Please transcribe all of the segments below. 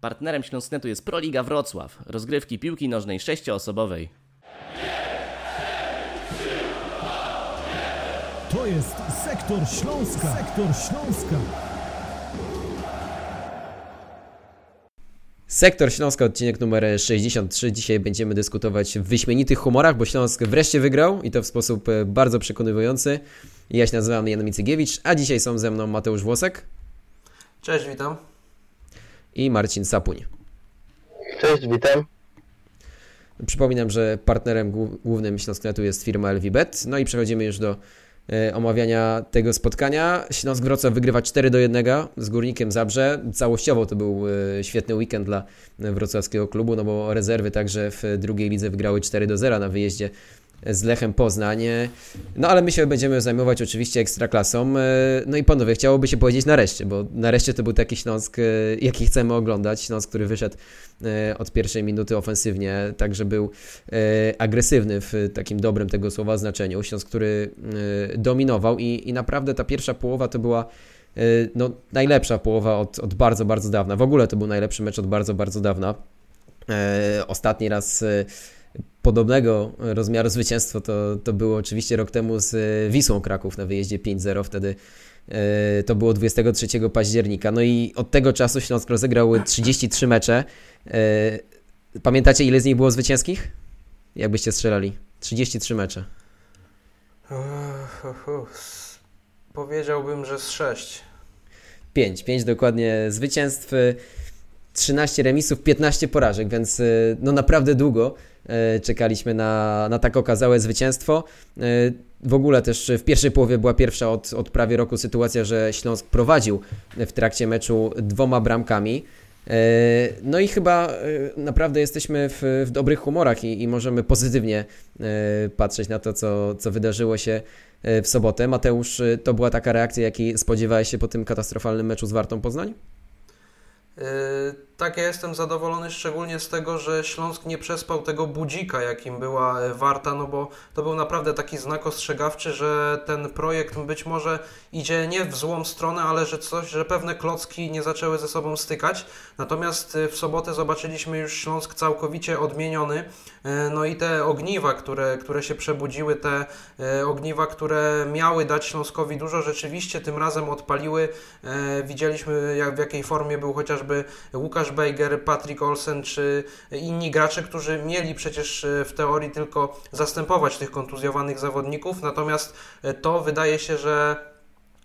Partnerem Śląsknetu jest Proliga Wrocław, rozgrywki piłki nożnej sześcioosobowej. To jest Sektor Śląska. Sektor Śląska. Sektor Śląska, odcinek numer 63. Dzisiaj będziemy dyskutować w wyśmienitych humorach, bo Śląsk wreszcie wygrał i to w sposób e, bardzo przekonywujący. Ja się nazywam Jan Micygiewicz, a dzisiaj są ze mną Mateusz Włosek Cześć, witam. I Marcin Sapuń. Cześć, witam. Przypominam, że partnerem głó- głównym Śląsknetu jest firma LVBet. No i przechodzimy już do e, omawiania tego spotkania. Śląsk Wrocław wygrywa 4 do 1 z Górnikiem Zabrze. Całościowo to był e, świetny weekend dla wrocławskiego klubu, no bo rezerwy także w drugiej lidze wygrały 4 do 0 na wyjeździe z Lechem Poznań. No ale my się będziemy zajmować oczywiście ekstraklasą. E, No i panowie, chciałoby się powiedzieć nareszcie, bo nareszcie to był taki Śląsk, e, jaki chcemy oglądać. Śląsk, który wyszedł e, od pierwszej minuty ofensywnie, także był agresywny w takim dobrym tego słowa znaczeniu. Śląsk, który dominował i, i naprawdę ta pierwsza połowa to była no, najlepsza połowa od, od bardzo, bardzo dawna. W ogóle to był najlepszy mecz od bardzo, bardzo dawna. Ostatni raz podobnego rozmiaru zwycięstwo to, to było oczywiście rok temu z e, Wisłą Kraków na wyjeździe 5-0. Wtedy e, to było 23 października. No i od tego czasu Śląsk rozegrał 33 mecze. E, Pamiętacie ile z nich było zwycięskich? Jakbyście strzelali? 33 mecze. Powiedziałbym, że z 6. 5, 5 dokładnie zwycięstw, y, 13 remisów, 15 porażek, więc no naprawdę długo czekaliśmy na, na tak okazałe zwycięstwo. Y, W ogóle też w pierwszej połowie była pierwsza od, od prawie roku sytuacja, że Śląsk prowadził w trakcie meczu dwoma bramkami. Y, No i chyba y, naprawdę jesteśmy w, w dobrych humorach i, i możemy pozytywnie y, patrzeć na to, co, co wydarzyło się y, w sobotę. Mateusz, y, to była taka reakcja, jakiej spodziewałeś się po tym katastrofalnym meczu z Wartą Poznań? Yy, tak, ja jestem zadowolony szczególnie z tego, że Śląsk nie przespał tego budzika, jakim była e, Warta, no bo to był naprawdę taki znak ostrzegawczy, że ten projekt być może idzie nie w złą stronę, ale że coś, że pewne klocki nie zaczęły ze sobą stykać. Natomiast e, w sobotę zobaczyliśmy już Śląsk całkowicie odmieniony. E, No i te ogniwa, które, które się przebudziły, te ogniwa, które miały dać Śląskowi dużo, rzeczywiście tym razem odpaliły. Widzieliśmy jak, w jakiej formie był chociażby Łukasz Bejger, Patrick Olsen czy inni gracze, którzy mieli przecież e, w teorii tylko zastępować tych kontuzjowanych zawodników. Natomiast e, to wydaje się, że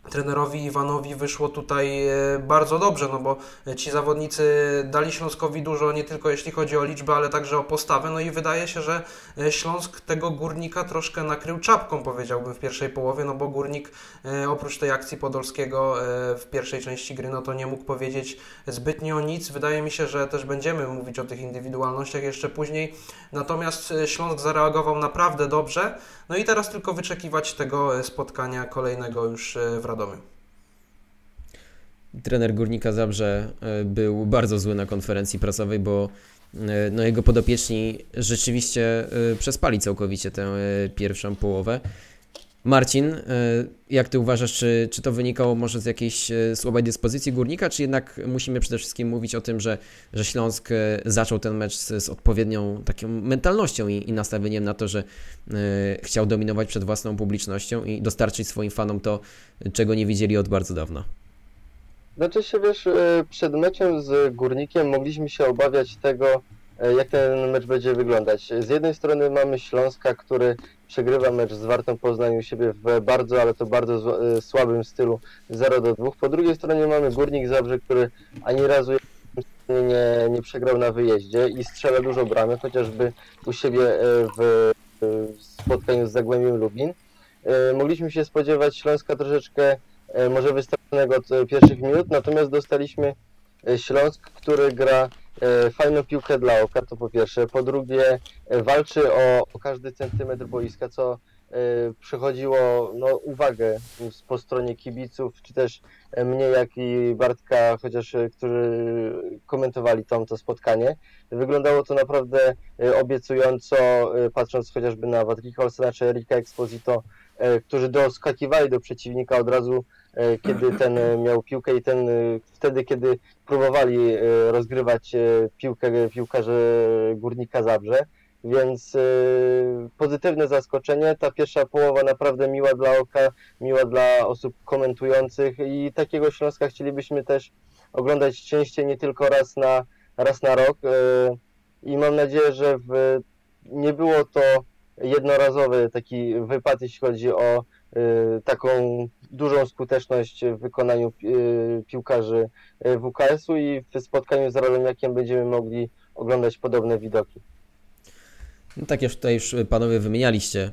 trenerowi Iwanowi wyszło tutaj e, bardzo dobrze, no bo ci zawodnicy dali Śląskowi dużo, nie tylko jeśli chodzi o liczbę, ale także o postawę, no i wydaje się, że e, Śląsk tego Górnika troszkę nakrył czapką, powiedziałbym, w pierwszej połowie, no bo Górnik e, oprócz tej akcji Podolskiego w pierwszej części gry, no to nie mógł powiedzieć zbytnio nic. Wydaje mi się, że też będziemy mówić o tych indywidualnościach jeszcze później, natomiast Śląsk zareagował naprawdę dobrze, no i teraz tylko wyczekiwać tego e, spotkania kolejnego już e, w Radomiu. Trener Górnika Zabrze e, był bardzo zły na konferencji prasowej, bo no, jego podopieczni rzeczywiście przespali całkowicie tę pierwszą połowę. Marcin, e, jak ty uważasz, czy, czy to wynikało może z jakiejś e, słabej dyspozycji Górnika, czy jednak musimy przede wszystkim mówić o tym, że, że Śląsk e, zaczął ten mecz z, z odpowiednią taką mentalnością i, i nastawieniem na to, że chciał dominować przed własną publicznością i dostarczyć swoim fanom to, czego nie widzieli od bardzo dawna? Znaczy się, wiesz, przed meczem z Górnikiem mogliśmy się obawiać tego, jak ten mecz będzie wyglądać. Z jednej strony mamy Śląska, który przegrywa mecz z Wartą Poznań u siebie w bardzo, ale to bardzo zła- e, słabym stylu 0 do 2. Po drugiej stronie mamy Górnik Zabrze, który ani razu nie, nie przegrał na wyjeździe i strzela dużo bramy, chociażby u siebie e, w, w spotkaniu z Zagłębiem Lubin. E, Mogliśmy się spodziewać Śląska troszeczkę e, może wystawionego od e, pierwszych minut, natomiast dostaliśmy e, Śląsk, który gra e, fajną piłkę dla oka, to po pierwsze. Po drugie, e, walczy o, o każdy centymetr boiska, co e, przychodziło no, uwagę po stronie kibiców, czy też e, mnie, jak i Bartka, chociaż e, którzy komentowali tam to spotkanie. Wyglądało to naprawdę e, obiecująco, e, patrząc chociażby na Patricka Olsena czy Erika Exposito, e, którzy doskakiwali do przeciwnika od razu e, kiedy ten miał piłkę i ten wtedy, kiedy próbowali rozgrywać piłkę piłkarze Górnika Zabrze. Więc pozytywne zaskoczenie. Ta pierwsza połowa naprawdę miła dla oka, miła dla osób komentujących i takiego Śląska chcielibyśmy też oglądać częściej, nie tylko raz na, raz na rok. I mam nadzieję, że w, nie było to jednorazowy taki wypad, jeśli chodzi o taką dużą skuteczność w wykonaniu y, piłkarzy y, WKS-u i w spotkaniu z Radomiakiem będziemy mogli oglądać podobne widoki. No tak jak tutaj już panowie wymienialiście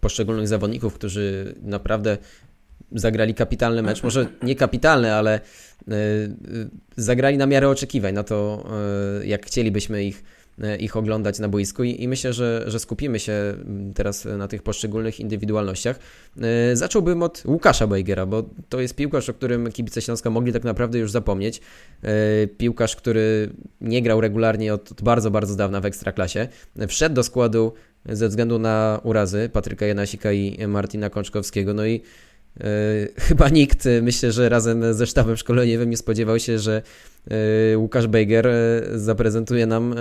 poszczególnych zawodników, którzy naprawdę zagrali kapitalny mecz. Może nie kapitalny, ale zagrali na miarę oczekiwań, na to, jak chcielibyśmy ich ich oglądać na boisku i, i myślę, że, że skupimy się mm, teraz na tych poszczególnych indywidualnościach. E, zacząłbym od Łukasza Bejgera, bo to jest piłkarz, o którym kibice Śląska mogli tak naprawdę już zapomnieć. E, piłkarz, który nie grał regularnie od, od bardzo, bardzo dawna w Ekstraklasie. Wszedł do składu ze względu na urazy Patryka Janasika i Martina Kączkowskiego, no i chyba nikt, myślę, że razem ze sztabem szkoleniowym nie spodziewał się, że Łukasz Bejger zaprezentuje nam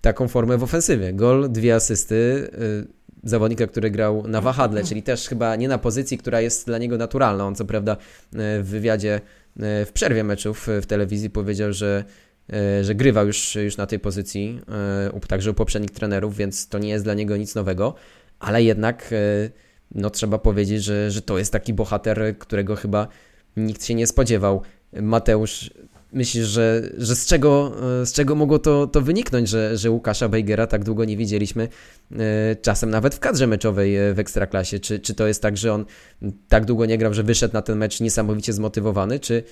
taką formę w ofensywie. Gol, dwie asysty, zawodnika, który grał na wahadle, czyli też chyba nie na pozycji, która jest dla niego naturalna. On co prawda w wywiadzie w przerwie meczów w telewizji powiedział, że, że grywa już, już na tej pozycji, także u poprzednich trenerów, więc to nie jest dla niego nic nowego, ale jednak no, trzeba powiedzieć, że, że to jest taki bohater, którego chyba nikt się nie spodziewał. Mateusz myślisz, że, że z, czego, z czego mogło to, to wyniknąć, że, że Łukasza Bejgera tak długo nie widzieliśmy, e, czasem nawet w kadrze meczowej e, w Ekstraklasie? Czy, czy to jest tak, że on tak długo nie grał, że wyszedł na ten mecz niesamowicie zmotywowany, czy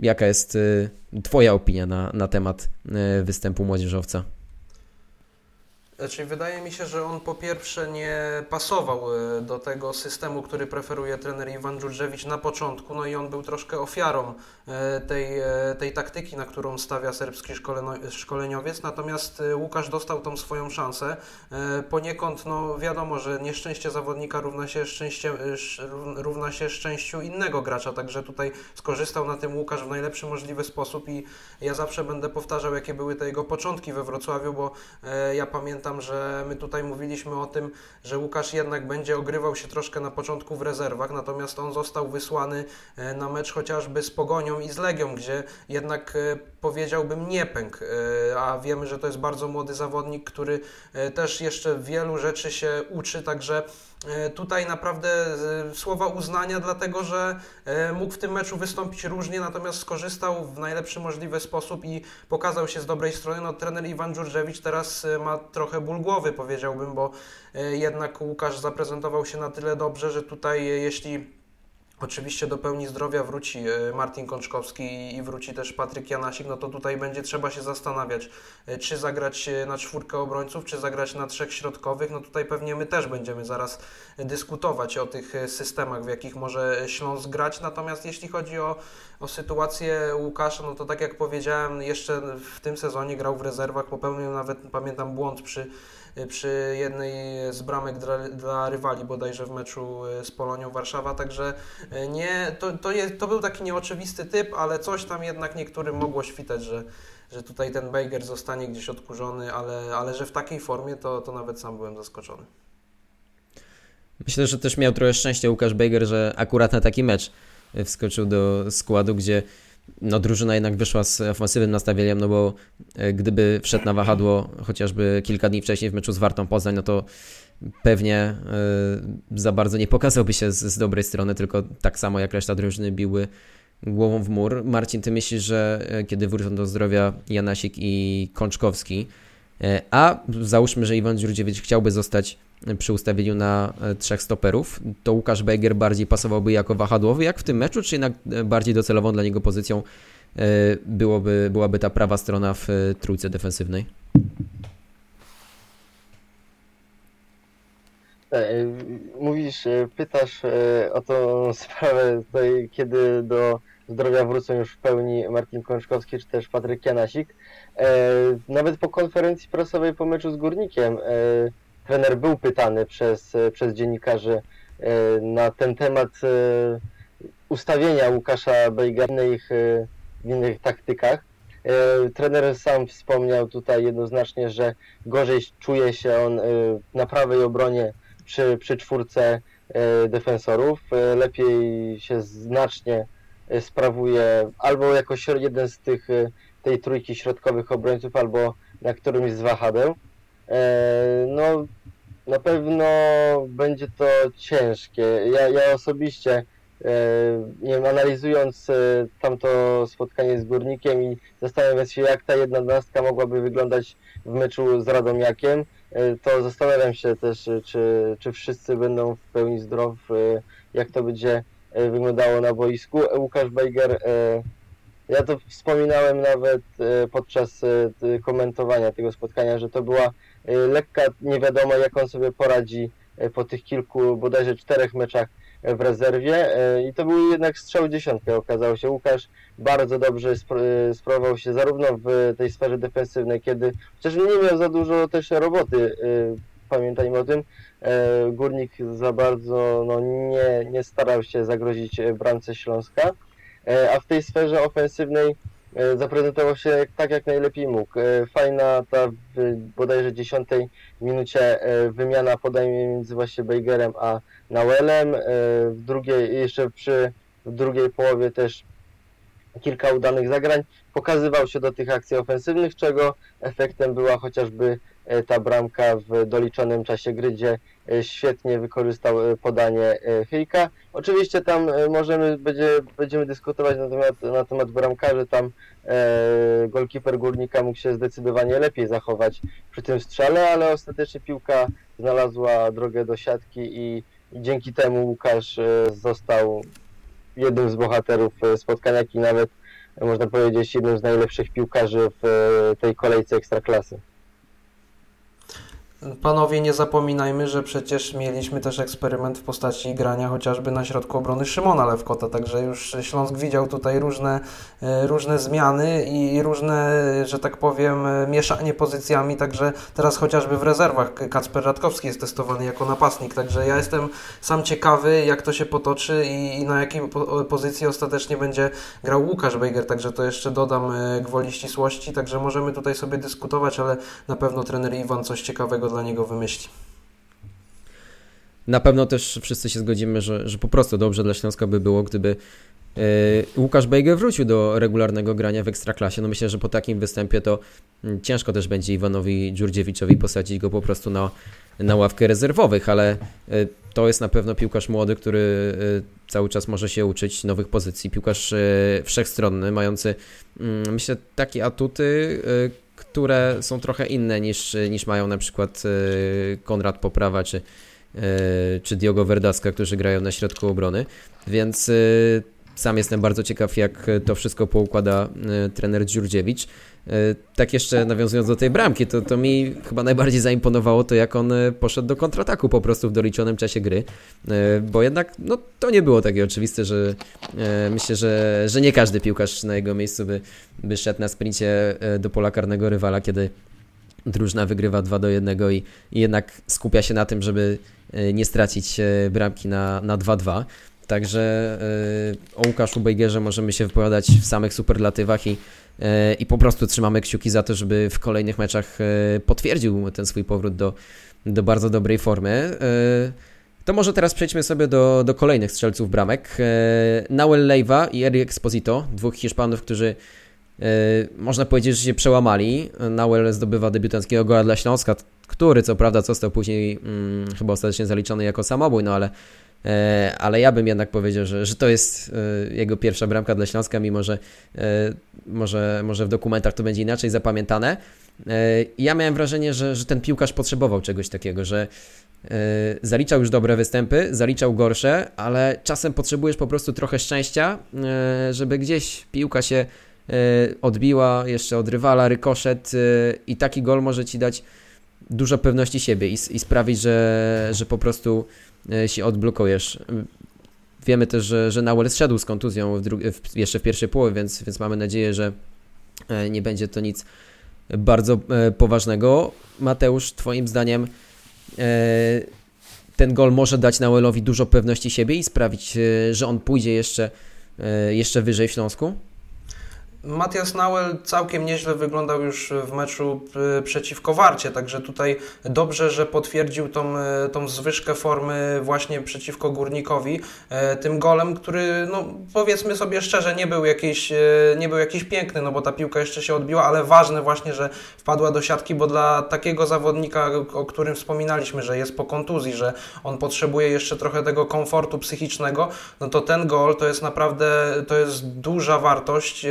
jaka jest e, Twoja opinia na, na temat występu młodzieżowca? Znaczy, wydaje mi się, że on po pierwsze nie pasował e, do tego systemu, który preferuje trener Iwan Dżurdżewicz na początku, no i on był troszkę ofiarą e, tej, e, tej taktyki, na którą stawia serbski szkoleniowiec, natomiast Łukasz dostał tą swoją szansę. Poniekąd, no wiadomo, że nieszczęście zawodnika równa się, szczęście, równa się szczęściu innego gracza, także tutaj skorzystał na tym Łukasz w najlepszy możliwy sposób i ja zawsze będę powtarzał, jakie były te jego początki we Wrocławiu, bo ja pamiętam pamiętam, że my tutaj mówiliśmy o tym, że Łukasz jednak będzie ogrywał się troszkę na początku w rezerwach, natomiast on został wysłany e, na mecz chociażby z Pogonią i z Legią, gdzie jednak e, powiedziałbym nie pękł, e, a wiemy, że to jest bardzo młody zawodnik, który też jeszcze wielu rzeczy się uczy, także tutaj naprawdę e, słowa uznania, dlatego że e, mógł w tym meczu wystąpić różnie, natomiast skorzystał w najlepszy możliwy sposób i pokazał się z dobrej strony. No, trener Iwan Dżurżewicz teraz ma trochę ból głowy, powiedziałbym, bo jednak Łukasz zaprezentował się na tyle dobrze, że tutaj jeśli Oczywiście do pełni zdrowia wróci e, Martin Kączkowski i wróci też Patryk Janasik, no to tutaj będzie trzeba się zastanawiać, e, czy zagrać e, na czwórkę obrońców, czy zagrać na trzech środkowych. No tutaj pewnie my też będziemy zaraz dyskutować o tych systemach, w jakich może Śląsk grać. Natomiast jeśli chodzi o, o sytuację Łukasza, no to tak jak powiedziałem, jeszcze w tym sezonie grał w rezerwach, popełnił nawet, pamiętam, błąd przy przy jednej z bramek dla, dla rywali bodajże w meczu e, z Polonią Warszawa, także e, nie, to, to, jest, to był taki nieoczywisty typ, ale coś tam jednak niektórym mogło świtać, że, że tutaj ten Bejger zostanie gdzieś odkurzony, ale, ale że w takiej formie to, to nawet sam byłem zaskoczony. Myślę, że też miał trochę szczęście Łukasz Bejger, że akurat na taki mecz wskoczył do składu, gdzie no drużyna jednak wyszła z ofensywnym nastawieniem, no bo e, gdyby wszedł na wahadło chociażby kilka dni wcześniej w meczu z Wartą Poznań, no to pewnie e, za bardzo nie pokazałby się z, z dobrej strony, tylko tak samo jak reszta drużyny biły głową w mur. Marcin, ty myślisz, że e, kiedy wrócą do zdrowia Janasik i Kączkowski, a załóżmy, że Iwan Dziurdziewicz chciałby zostać przy ustawieniu na e, trzech stoperów, to Łukasz Beger bardziej pasowałby jako wahadłowy jak w tym meczu, czy jednak e, bardziej docelową dla niego pozycją e, byłoby, byłaby ta prawa strona w trójce defensywnej? Mówisz, pytasz o tą sprawę, tutaj, kiedy do zdrowia wrócą już w pełni Martin Kączkowski czy też Patryk Janasik. Nawet po konferencji prasowej po meczu z Górnikiem trener był pytany przez, przez dziennikarzy e, na ten temat, e, ustawienia Łukasza Bejga w innych, w innych taktykach. Trener sam wspomniał tutaj jednoznacznie, że gorzej czuje się on na prawej obronie przy, przy czwórce defensorów. Lepiej się znacznie sprawuje albo jako jeden z tych tej trójki środkowych obrońców, albo na którymś z wahadeł. No, na pewno będzie to ciężkie. Ja, ja osobiście, e, nie wiem, analizując e, tamto spotkanie z Górnikiem i zastanawiając się, jak ta jedenastka mogłaby wyglądać w meczu z Radomiakiem, e, to zastanawiam się też, czy, czy wszyscy będą w pełni zdrow, jak to będzie wyglądało na boisku. Łukasz Bejger, ja to wspominałem nawet podczas komentowania tego spotkania, że to była lekka nie wiadomo jak on sobie poradzi y, po tych kilku, bodajże czterech meczach w rezerwie y, i to był jednak strzał dziesiątkę okazało się. Łukasz bardzo dobrze sprawował się zarówno w tej sferze defensywnej, kiedy chociaż nie miał za dużo też roboty, pamiętajmy o tym, Górnik za bardzo no, nie, nie starał się zagrozić bramce Śląska, a w tej sferze ofensywnej zaprezentował się tak, jak najlepiej mógł. E, fajna ta w bodajże dziesiątej minucie e, wymiana podań między właśnie Bejgerem a Nauelem. W drugiej, jeszcze przy w drugiej połowie też kilka udanych zagrań. Pokazywał się do tych akcji ofensywnych, czego efektem była chociażby ta bramka w doliczonym czasie gry, gdzie E, świetnie wykorzystał e, podanie e, Hyjka. Oczywiście tam możemy, będzie, będziemy dyskutować na temat, na temat bramkarzy, tam e, golkiper Górnika mógł się zdecydowanie lepiej zachować przy tym strzale, ale ostatecznie piłka znalazła drogę do siatki i, dzięki temu Łukasz został jednym z bohaterów spotkania, i nawet można powiedzieć jednym z najlepszych piłkarzy w tej kolejce Ekstraklasy. Panowie, nie zapominajmy, że przecież mieliśmy też eksperyment w postaci grania chociażby na środku obrony Szymona Lewkota, także już Śląsk widział tutaj różne, e, różne zmiany i różne, że tak powiem, mieszanie pozycjami, także teraz chociażby w rezerwach Kacper Radkowski jest testowany jako napastnik, także ja jestem sam ciekawy, jak to się potoczy i, i na jakiej pozycji ostatecznie będzie grał Łukasz Bejger, także to jeszcze dodam e, gwoli ścisłości, także możemy tutaj sobie dyskutować, ale na pewno trener Iwan coś ciekawego dla niego wymyśli. Na pewno też wszyscy się zgodzimy, że, że po prostu dobrze dla Śląska by było, gdyby yy, Łukasz Bejge wrócił do regularnego grania w Ekstraklasie. No myślę, że po takim występie to yy, ciężko też będzie Iwanowi Dziurdziewiczowi posadzić go po prostu na, na ławkę rezerwowych, ale yy, to jest na pewno piłkarz młody, który cały czas może się uczyć nowych pozycji. Piłkarz wszechstronny, mający mm, myślę takie atuty, które są trochę inne niż, niż mają na przykład e, Konrad Poprawa czy, e, czy Diogo Verdaska, którzy grają na środku obrony, więc e, sam jestem bardzo ciekaw, jak to wszystko poukłada trener Dziurdziewicz. Tak jeszcze nawiązując do tej bramki, to, to mi chyba najbardziej zaimponowało to, jak on poszedł do kontrataku po prostu w doliczonym czasie gry, bo jednak no, to nie było takie oczywiste, że myślę, że, że nie każdy piłkarz na jego miejscu by, by szedł na sprincie e, do pola karnego rywala, kiedy drużyna wygrywa 2 do 1 i, i jednak skupia się na tym, żeby e, nie stracić e, bramki na, na 2-2. Także o Łukaszu Bejgerze możemy się wypowiadać w samych superlatywach i, i po prostu trzymamy kciuki za to, żeby w kolejnych meczach potwierdził ten swój powrót do, do bardzo dobrej formy. To może teraz przejdźmy sobie do, do kolejnych strzelców bramek. Nauel Leiva i Eric Exposito, dwóch Hiszpanów, którzy E, można powiedzieć, że się przełamali. Nauel zdobywa debiutanckiego gola dla Śląska, który co prawda został później hmm, chyba ostatecznie zaliczony jako samobój, no ale, e, ale ja bym jednak powiedział, że, że to jest e, jego pierwsza bramka dla Śląska, mimo że może, może w dokumentach to będzie inaczej zapamiętane. Ja miałem wrażenie, że, że ten piłkarz potrzebował czegoś takiego, że zaliczał już dobre występy, zaliczał gorsze, ale czasem potrzebujesz po prostu trochę szczęścia, żeby gdzieś piłka się E, odbiła jeszcze od rywala, rykoszet e, i taki gol może Ci dać dużo pewności siebie i, i sprawić, że, że po prostu e, się odblokujesz. Wiemy też, że, że Nauel zszedł z kontuzją w w, jeszcze w pierwszej połowie, więc, więc mamy nadzieję, że nie będzie to nic bardzo poważnego. Mateusz, Twoim zdaniem ten gol może dać Nauelowi dużo pewności siebie i sprawić, że on pójdzie jeszcze, jeszcze wyżej w Śląsku? Matias Nauel całkiem nieźle wyglądał już w meczu y, przeciwko Warcie, także tutaj dobrze, że potwierdził tą, y, tą zwyżkę formy właśnie przeciwko Górnikowi y, tym golem, który no powiedzmy sobie szczerze nie był jakiś, nie był jakiś piękny, no bo ta piłka jeszcze się odbiła, ale ważne właśnie, że wpadła do siatki, bo dla takiego zawodnika, o którym wspominaliśmy, że jest po kontuzji, że on potrzebuje jeszcze trochę tego komfortu psychicznego, no to ten gol to jest naprawdę, to jest duża wartość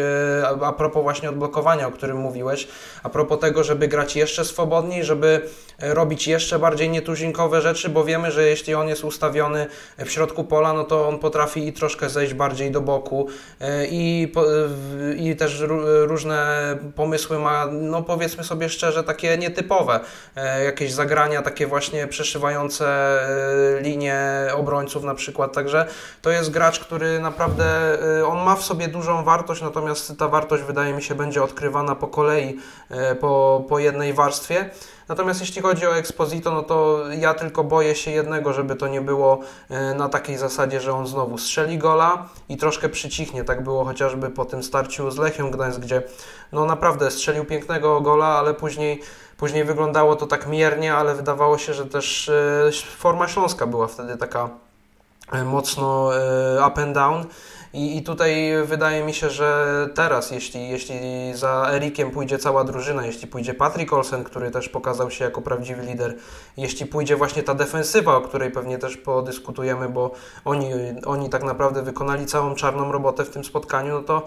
a propos właśnie odblokowania, o którym mówiłeś, a propos tego, żeby grać jeszcze swobodniej, żeby e, robić jeszcze bardziej nietuzinkowe rzeczy, bo wiemy, że jeśli on jest ustawiony w środku pola, no to on potrafi i troszkę zejść bardziej do boku e, i, i też różne pomysły ma, no powiedzmy sobie szczerze, takie nietypowe, e, jakieś zagrania takie właśnie przeszywające linie obrońców na przykład, także to jest gracz, który naprawdę, on ma w sobie dużą wartość, natomiast ta wartość wydaje mi się będzie odkrywana po kolei, e, po, po jednej warstwie. Natomiast jeśli chodzi o Exposito, no to ja tylko boję się jednego, żeby to nie było e, na takiej zasadzie, że on znowu strzeli gola i troszkę przycichnie. Tak było chociażby po tym starciu z Lechią Gdańsk, gdzie no naprawdę strzelił pięknego gola, ale później Później wyglądało to tak miernie, ale wydawało się, że też e, forma śląska była wtedy taka mocno up and down. I, I tutaj wydaje mi się, że teraz, jeśli, jeśli za Erikiem pójdzie cała drużyna, jeśli pójdzie Patrick Olsen, który też pokazał się jako prawdziwy lider, jeśli pójdzie właśnie ta defensywa, o której pewnie też podyskutujemy, bo oni, oni tak naprawdę wykonali całą czarną robotę w tym spotkaniu, no to,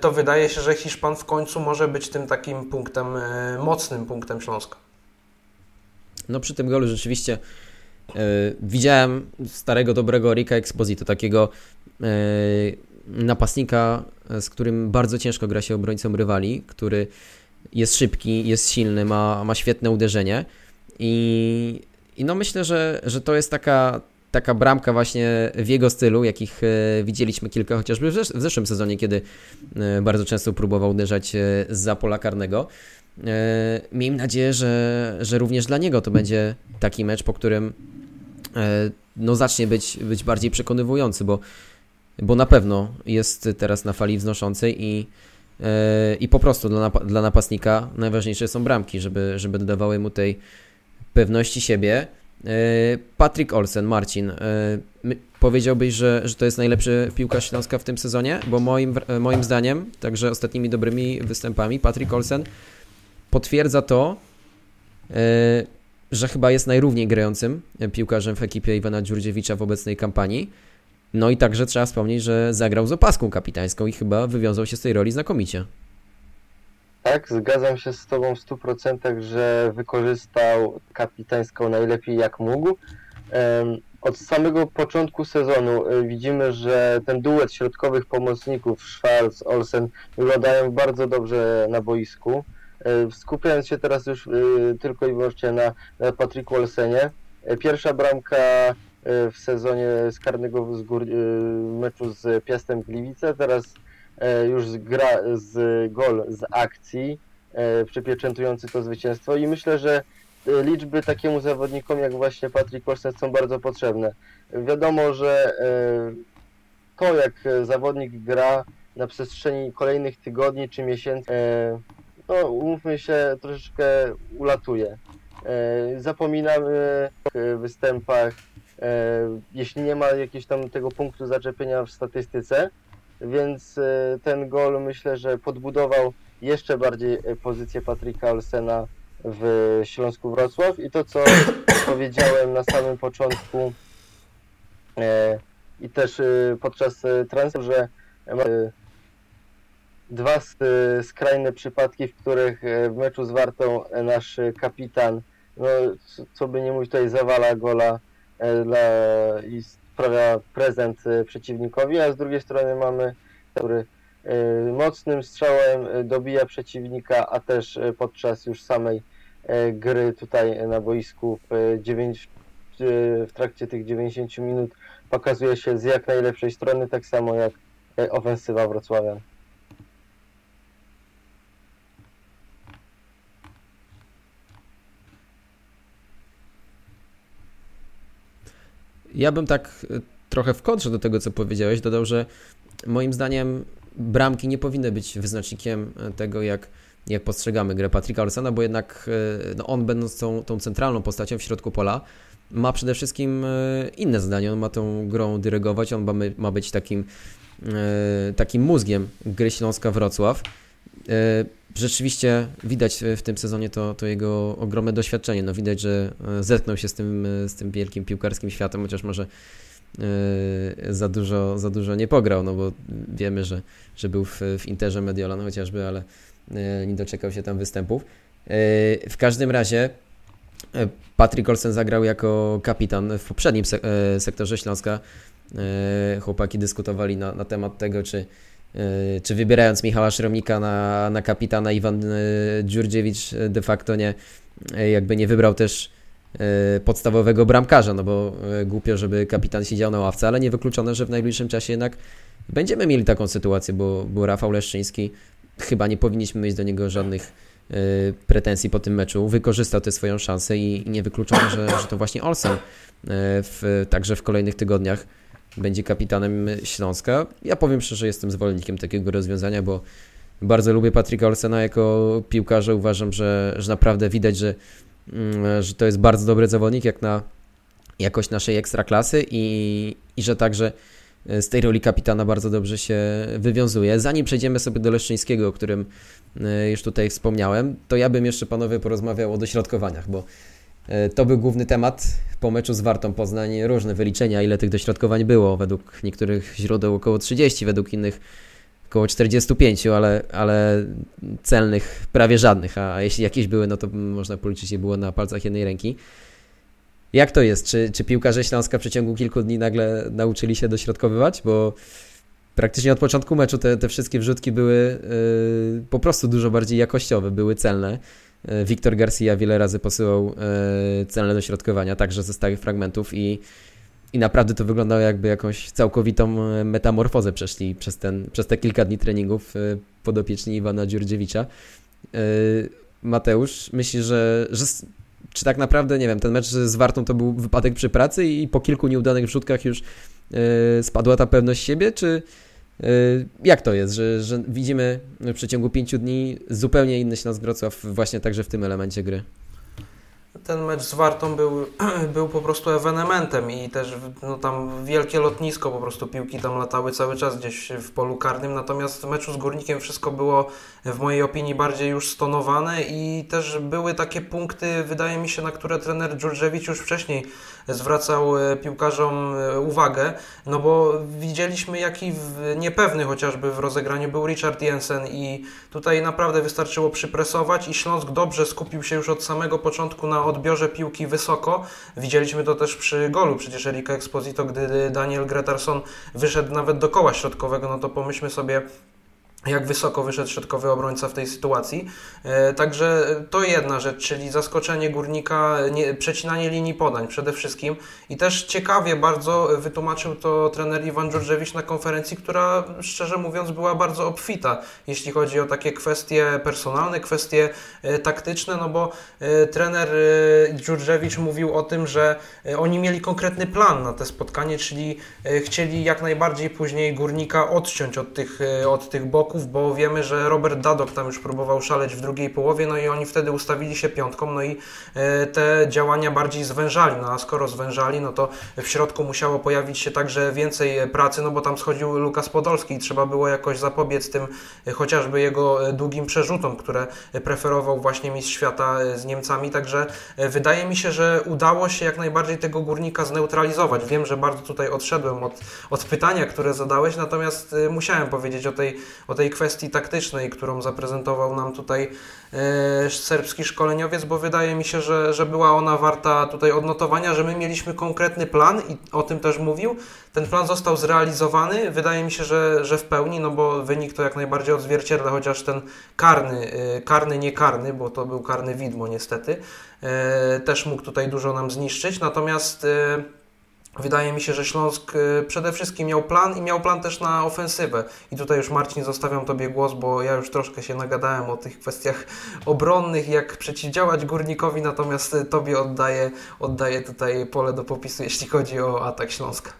to wydaje się, że Hiszpan w końcu może być tym takim punktem, e, mocnym punktem Śląska. No przy tym golu rzeczywiście yy, widziałem starego, dobrego Rika Exposito, takiego napastnika, z którym bardzo ciężko gra się obrońcom rywali, który jest szybki, jest silny, ma, ma świetne uderzenie i, i no myślę, że, że to jest taka, taka bramka właśnie w jego stylu, jakich e, widzieliśmy kilka chociażby w zeszłym sezonie, kiedy e, bardzo często próbował uderzać za pola karnego. Miejmy nadzieję, że, że również dla niego to będzie taki mecz, po którym no zacznie być, być bardziej przekonywujący, bo bo na pewno jest teraz na fali wznoszącej i, yy, i po prostu dla, dla napastnika najważniejsze są bramki, żeby, żeby dodawały mu tej pewności siebie. Yy, Patrick Olsen, Marcin, yy, powiedziałbyś, że, że to jest najlepszy piłkarz Śląska w tym sezonie? Bo moim, moim zdaniem, także ostatnimi dobrymi występami, Patrick Olsen potwierdza to, że chyba jest najrówniej grającym piłkarzem w ekipie Iwana Dziurdziewicza w obecnej kampanii. No i także trzeba wspomnieć, że zagrał z opaską kapitańską i chyba wywiązał się z tej roli znakomicie. Tak, zgadzam się z Tobą w 100%, że wykorzystał kapitańską najlepiej jak mógł. Od samego początku sezonu e, widzimy, że ten duet środkowych pomocników Schwarz, Olsen wyglądają bardzo dobrze na boisku. E, skupiając się teraz już e, tylko i wyłącznie na, na Olsenie, pierwsza bramka E, w sezonie z karnego e, meczu z Piastem Gliwice, teraz e, już gra, z gol z akcji przypieczętujący to zwycięstwo i myślę, że liczby takiemu zawodnikom jak właśnie Patrick Olsen są bardzo potrzebne. Wiadomo, że to jak zawodnik gra na przestrzeni kolejnych tygodni czy miesięcy, no umówmy się, troszeczkę ulatuje. Zapominamy w występach E, jeśli nie ma jakiegoś tam tego punktu zaczepienia w statystyce, więc e, ten gol myślę, że podbudował jeszcze bardziej e, pozycję Patryka Olsena w Śląsku Wrocław. I to co powiedziałem na samym początku i też podczas transferu, że dwa skrajne przypadki, w których w meczu z Wartą nasz kapitan, no co by nie mówić, tutaj zawala gola E, dla, i sprawia prezent e, przeciwnikowi, a z drugiej strony mamy, który e, mocnym strzałem dobija przeciwnika, a też podczas już samej gry tutaj na boisku w, 9, w trakcie tych 90 minut pokazuje się z jak najlepszej strony, tak samo jak ofensywa Wrocławia. Ja bym tak y, trochę w kontrze do tego, co powiedziałeś, dodał, że moim zdaniem bramki nie powinny być wyznacznikiem tego, jak, jak postrzegamy grę Patryka Olsena, bo jednak no on będąc tą, tą centralną postacią w środku pola, ma przede wszystkim inne zadanie, on ma tą grą dyrygować, on ma, ma być takim, takim mózgiem gry Śląska-Wrocław rzeczywiście widać w tym sezonie to, to jego ogromne doświadczenie. No widać, że e, zetknął się z tym, e, z tym wielkim piłkarskim światem, chociaż może e, za dużo, za dużo nie pograł, no bo wiemy, że, że był w, w Interze Mediolan chociażby, ale nie doczekał się tam występów. W każdym razie Patrick Olsen zagrał jako kapitan w poprzednim sektorze Śląska. Chłopaki dyskutowali na, na temat tego, czy E, czy wybierając Michała Szromnika na, na kapitana, Iwan e, Dziurdziewicz de facto nie, jakby nie wybrał też podstawowego bramkarza, no bo głupio, żeby kapitan siedział na ławce, ale niewykluczone, że w najbliższym czasie jednak będziemy mieli taką sytuację, bo, bo Rafał Leszczyński, chyba nie powinniśmy mieć do niego żadnych pretensji po tym meczu, wykorzystał tę swoją szansę i, i niewykluczone, że, że to właśnie Olsen w, także w kolejnych tygodniach będzie kapitanem Śląska. Ja powiem szczerze, jestem zwolennikiem takiego rozwiązania, bo bardzo lubię Patryka Olsena jako piłkarza. Uważam, że, że naprawdę widać, że, mm, że to jest bardzo dobry zawodnik jak na jakość naszej ekstraklasy i, i że także z tej roli kapitana bardzo dobrze się wywiązuje. Zanim przejdziemy sobie do Leszczyńskiego, o którym e, już tutaj wspomniałem, to ja bym jeszcze panowie porozmawiał o dośrodkowaniach, bo E, to był główny temat po meczu z Wartą Poznań. Różne wyliczenia, ile tych dośrodkowań było. Według niektórych źródeł około 30, według innych około 45, ale, ale celnych prawie żadnych. A jeśli jakieś były, no to można policzyć je było na palcach jednej ręki. Jak to jest? Czy, czy piłkarze Śląska w przeciągu kilku dni nagle nauczyli się dośrodkowywać? Bo praktycznie od początku meczu te, te wszystkie wrzutki były yy, po prostu dużo bardziej jakościowe, były celne. E, Wiktor Garcia wiele razy posyłał e, celne dośrodkowania, także ze stałych fragmentów i, i naprawdę to wyglądało jakby jakąś całkowitą e, metamorfozę przeszli przez, ten, przez te kilka dni treningów podopieczni Iwana Dziurdziewicza. Mateusz, myśli, że, że czy tak naprawdę, nie wiem, ten mecz z Wartą to był wypadek przy pracy i po kilku nieudanych wrzutkach już spadła ta pewność siebie, czy, jak to jest, że, że widzimy w przeciągu pięciu dni zupełnie inny Śląsk Wrocław właśnie także w tym elemencie gry? Ten mecz z Wartą był, był po prostu ewenementem i też no, tam wielkie lotnisko, po prostu piłki tam latały cały czas gdzieś w polu karnym, natomiast w meczu z Górnikiem wszystko było w mojej opinii bardziej już stonowane i też były takie punkty, wydaje mi się, na które trener Dżurżewicz już wcześniej zwracał e, piłkarzom e, uwagę, no bo widzieliśmy jaki niepewny chociażby w rozegraniu był Richard Jensen i tutaj naprawdę wystarczyło przypresować i Śląsk dobrze skupił się już od samego początku na odbiorze piłki wysoko. Widzieliśmy to też przy golu przecież Erika Exposito, gdy Daniel Gretarson wyszedł nawet do koła środkowego, no to pomyślmy sobie jak wysoko wyszedł środkowy obrońca w tej sytuacji. E, także to jedna rzecz, czyli zaskoczenie górnika, nie, przecinanie linii podań przede wszystkim. I też ciekawie bardzo wytłumaczył to trener Iwan Dżurżewicz na konferencji, która szczerze mówiąc była bardzo obfita, jeśli chodzi o takie kwestie personalne, kwestie e, taktyczne, no bo e, trener Dżurżewicz mówił o tym, że oni mieli konkretny plan na te spotkanie, czyli chcieli jak najbardziej później górnika odciąć od tych, od tych boków bo wiemy, że Robert Dadok tam już próbował szaleć w drugiej połowie, no i oni wtedy ustawili się piątką, no i e, te działania bardziej zwężali, no a skoro zwężali, no to w środku musiało pojawić się także więcej pracy, no bo tam schodził Lukas Podolski i trzeba było jakoś zapobiec tym e, chociażby jego e, długim przerzutom, które preferował właśnie mistrz świata z Niemcami, także wydaje mi się, że udało się jak najbardziej tego górnika zneutralizować. Wiem, że bardzo tutaj odszedłem od, od pytania, które zadałeś, natomiast musiałem powiedzieć o tej, o tej tej kwestii taktycznej, którą zaprezentował nam tutaj e, serbski szkoleniowiec, bo wydaje mi się, że, że była ona warta tutaj odnotowania, że my mieliśmy konkretny plan i o tym też mówił. Ten plan został zrealizowany, wydaje mi się, że, że w pełni, no bo wynik to jak najbardziej odzwierciedla, chociaż ten karny, e, karny nie karny, bo to był karny widmo niestety, e, też mógł tutaj dużo nam zniszczyć. Natomiast Wydaje mi się, że Śląsk y, przede wszystkim miał plan i miał plan też na ofensywę. I tutaj już Marcin zostawiam Tobie głos, bo ja już troszkę się nagadałem o tych kwestiach obronnych, jak przeciwdziałać Górnikowi, natomiast Tobie oddaję, oddaję tutaj pole do popisu, jeśli chodzi o atak Śląska.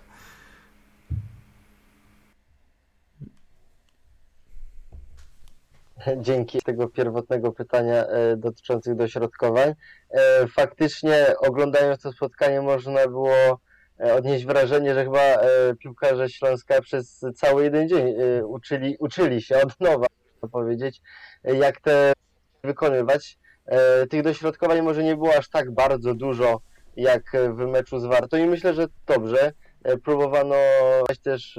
Dzięki tego pierwotnego pytania e, dotyczących dośrodkowań. E, faktycznie oglądając to spotkanie można było odnieść wrażenie, że chyba e, piłkarze Śląska przez cały jeden dzień e, uczyli, uczyli się od nowa, powiedzieć, jak te wykonywać. Tych dośrodkowań może nie było aż tak bardzo dużo, jak w meczu z Wartą i myślę, że dobrze. Próbowano też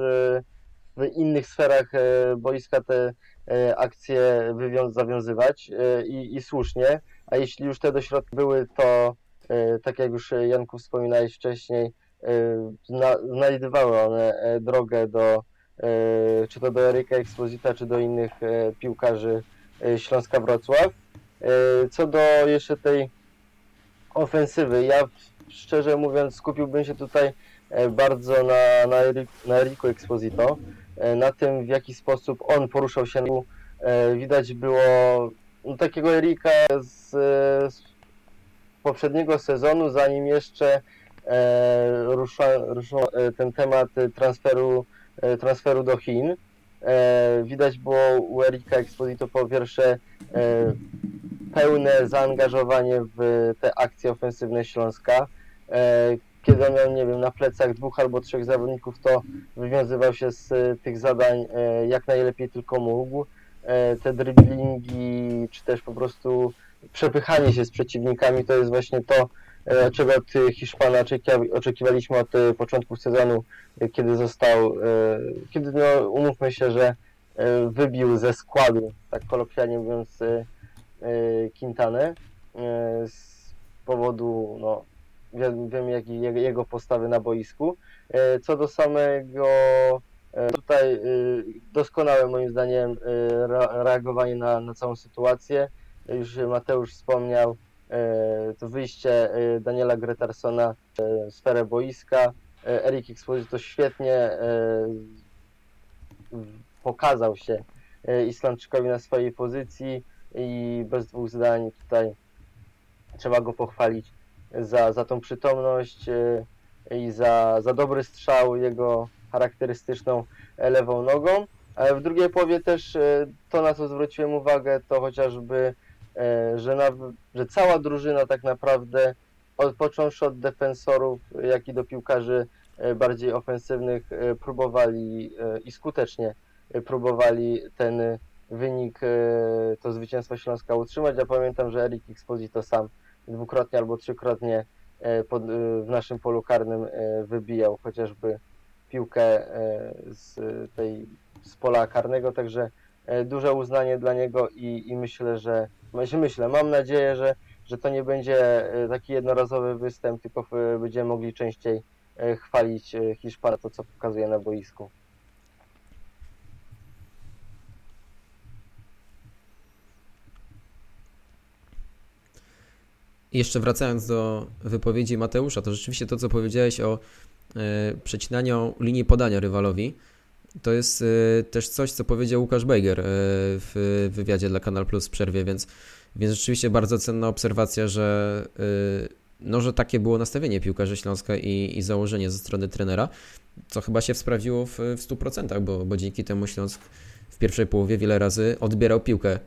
w innych sferach boiska te akcje zawiązywać i, i słusznie, a jeśli już te dośrodki były, to tak jak już Janku wspominałeś wcześniej, Y, znajdowały one e, drogę do e, czy to do Eryka Exposita, czy do innych e, piłkarzy Śląska Wrocław. Co do jeszcze tej ofensywy, ja szczerze mówiąc skupiłbym się tutaj bardzo na, na, na Eriku Exposito, na tym w jaki sposób on poruszał się. Widać było no, takiego Erika z, z poprzedniego sezonu, zanim jeszcze E, ruszył e, ten temat transferu, e, transferu do Chin. Widać było u Erika Exposito po pierwsze pełne zaangażowanie w te akcje ofensywne Śląska. Kiedy on miał, nie wiem, na plecach dwóch albo trzech zawodników, to wywiązywał się z tych zadań jak najlepiej tylko mógł. Te driblingi, czy też po prostu przepychanie się z przeciwnikami, to jest właśnie to, czego od Hiszpana oczekiwaliśmy od e, początku sezonu, e, kiedy został, kiedy no, umówmy się, że wybił ze składu, tak kolokwialnie mówiąc, Quintanę z powodu, no, wiem, wiem jak jego postawy na boisku. Co do samego tutaj doskonałe moim zdaniem reagowanie na, na całą sytuację. Już Mateusz wspomniał, E, to wyjście e, Daniela Gretarsona w sferę boiska. E, Erik Exposito świetnie pokazał się Islandczykowi na swojej pozycji i bez dwóch zdań tutaj trzeba go pochwalić za, za tą przytomność i za, za dobry strzał jego charakterystyczną lewą nogą. Ale w drugiej połowie też to, na co zwróciłem uwagę, to chociażby E, że, na, że cała drużyna tak naprawdę, od, począwszy od defensorów, jak i do piłkarzy e, bardziej ofensywnych, e, próbowali i skutecznie próbowali ten wynik, to zwycięstwo Śląska utrzymać. Ja pamiętam, że Erik Exposito sam dwukrotnie albo trzykrotnie pod, w naszym polu karnym wybijał chociażby piłkę z tej z pola karnego, także duże uznanie dla niego i, i myślę, że myślę, mam nadzieję, że, że to nie będzie e, taki jednorazowy występ, tylko będziemy mogli częściej e, chwalić e, Hiszpana, to co pokazuje na boisku. Jeszcze wracając do wypowiedzi Mateusza, to rzeczywiście to, co powiedziałeś o przecinaniu linii podania rywalowi, to jest y, też coś, co powiedział Łukasz Bejger y, w wywiadzie dla Kanal Plus w przerwie, więc, więc rzeczywiście bardzo cenna obserwacja, że, y, no, że takie było nastawienie piłkarzy Śląska i, i założenie ze strony trenera, co chyba się sprawdziło w, w 100%, bo, bo dzięki temu Śląsk w pierwszej połowie wiele razy odbierał piłkę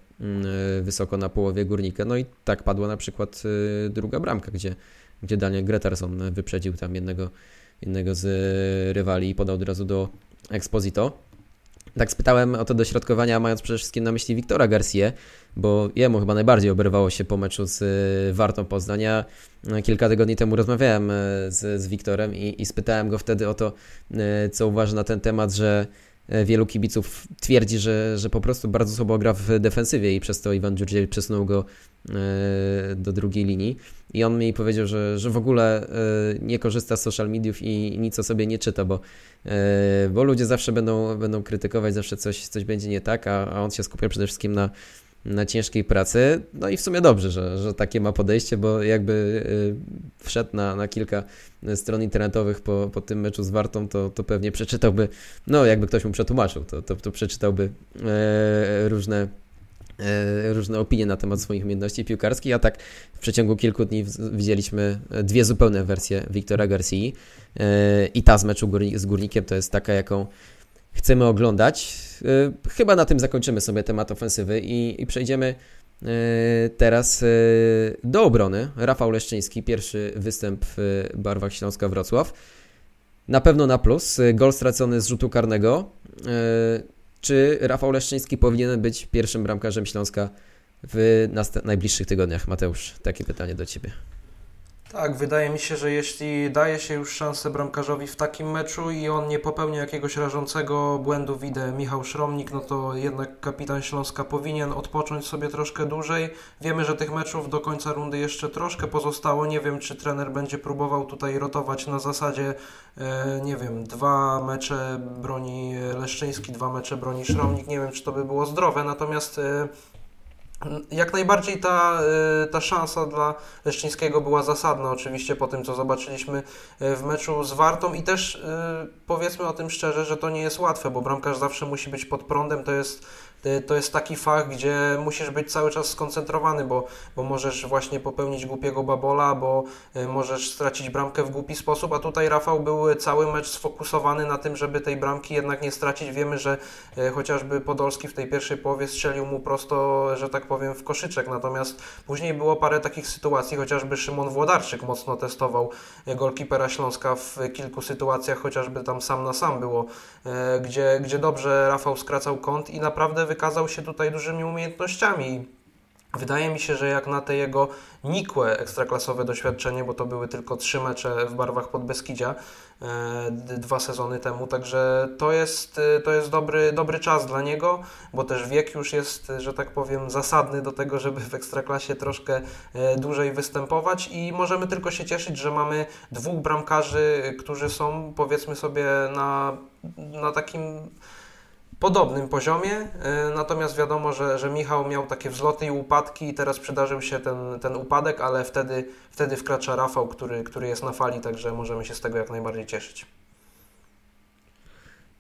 wysoko na połowie górnika. No i tak padła na przykład druga bramka, gdzie, gdzie Daniel Gretarson wyprzedził tam jednego, jednego z rywali i podał od razu do Exposito. Tak spytałem o to dośrodkowania, mając przede wszystkim na myśli Wiktora Garcia, bo jemu chyba najbardziej oberwało się po meczu z y, Wartą Poznania. Kilka tygodni temu rozmawiałem y, z, z Wiktorem i, i spytałem go wtedy o to, y, co uważa na ten temat, że wielu kibiców twierdzi, że, że po prostu bardzo słabo gra w defensywie i przez to Iwan Dziurdziel przesunął go do drugiej linii. I on mi powiedział, że, że w ogóle nie korzysta z social mediów i nic o sobie nie czyta, bo E, bo ludzie zawsze będą, będą krytykować, zawsze coś, coś będzie nie tak, a, a on się skupia przede wszystkim na, na ciężkiej pracy. No i w sumie dobrze, że, że takie ma podejście, bo jakby y, wszedł na, na kilka stron internetowych po, po tym meczu z Wartą, to, to pewnie przeczytałby, no jakby ktoś mu przetłumaczył, to, to, to przeczytałby e, różne e, różne opinie na temat swoich umiejętności piłkarskich, a tak w przeciągu kilku dni widzieliśmy dwie zupełne wersje Wiktora Garcia e, i ta z meczu z Górnikiem to jest taka, jaką chcemy oglądać. E, chyba na tym zakończymy sobie temat ofensywy i, i przejdziemy e, teraz e, do obrony. Rafał Leszczyński, pierwszy występ w barwach Śląska Wrocław. Na pewno na plus. Gol stracony z rzutu karnego. Czy Rafał Leszczyński powinien być pierwszym bramkarzem Śląska w najbliższych tygodniach? Mateusz, takie pytanie do Ciebie. Tak, wydaje mi się, że jeśli daje się już szansę bramkarzowi w takim meczu i on nie popełnia jakiegoś rażącego błędu, widzę Michał Szromnik, no to jednak kapitan Śląska powinien odpocząć sobie troszkę dłużej. Wiemy, że tych meczów do końca rundy jeszcze troszkę pozostało. Nie wiem, czy trener będzie próbował tutaj rotować na zasadzie, e, nie wiem, dwa mecze broni Leszczyński, dwa mecze broni Szromnik. Nie wiem, czy to by było zdrowe, natomiast e, jak najbardziej ta, y, ta szansa dla Leszczyńskiego była zasadna, oczywiście po tym, co zobaczyliśmy y, w meczu z Wartą i też y, powiedzmy o tym szczerze, że to nie jest łatwe, bo bramkarz zawsze musi być pod prądem, to jest to jest taki fach, gdzie musisz być cały czas skoncentrowany, bo, bo możesz właśnie popełnić głupiego babola, bo y, możesz stracić bramkę w głupi sposób, a tutaj Rafał był cały mecz sfokusowany na tym, żeby tej bramki jednak nie stracić. Wiemy, że y, chociażby Podolski w tej pierwszej połowie strzelił mu prosto, że tak powiem, w koszyczek, natomiast później było parę takich sytuacji, chociażby Szymon Włodarczyk mocno testował golkipera Śląska w kilku sytuacjach, chociażby tam sam na sam było, gdzie, gdzie dobrze Rafał skracał kąt i naprawdę wykazał się tutaj dużymi umiejętnościami. Wydaje mi się, że jak na te jego nikłe ekstraklasowe doświadczenie, bo to były tylko trzy mecze w barwach Podbeskidzia e, dwa sezony temu, także to jest, e, to jest dobry, dobry czas dla niego, bo też wiek już jest, że tak powiem, zasadny do tego, żeby w ekstraklasie troszkę e, dłużej występować i możemy tylko się cieszyć, że mamy dwóch bramkarzy, którzy są powiedzmy sobie na, na takim podobnym poziomie, e, natomiast wiadomo, że, że Michał miał takie wzloty i upadki i teraz przydarzył się ten, ten upadek, ale wtedy, wtedy wkracza Rafał, który, który jest na fali, także możemy się z tego jak najbardziej cieszyć.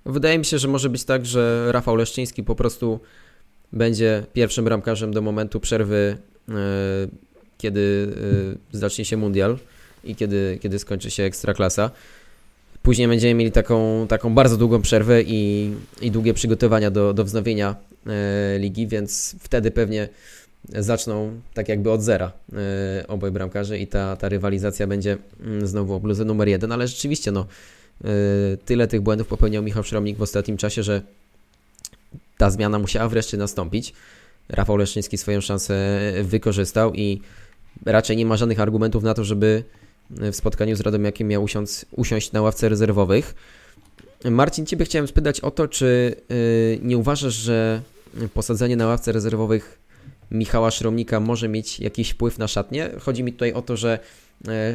Wydaje mi się, że może być tak, że Rafał Leszczyński po prostu będzie pierwszym bramkarzem do momentu przerwy, e, kiedy e, zacznie się mundial i kiedy, kiedy skończy się ekstraklasa. Później będziemy mieli taką, taką bardzo długą przerwę i, i długie przygotowania do, do wznowienia e, ligi, więc wtedy pewnie zaczną tak jakby od zera e, oboj bramkarze i ta, ta rywalizacja będzie mm, znowu o bluzę numer jeden, ale rzeczywiście no, e, tyle tych błędów popełniał Michał Szromnik w ostatnim czasie, że ta zmiana musiała wreszcie nastąpić. Rafał Leszczyński swoją szansę wykorzystał i raczej nie ma żadnych argumentów na to, żeby w spotkaniu z Radomiakiem miał usiąść, usiąść na ławce rezerwowych. Marcin, Ciebie chciałem spytać o to, czy y, nie uważasz, że posadzenie na ławce rezerwowych Michała Szromnika może mieć jakiś wpływ na szatnie? Chodzi mi tutaj o to, że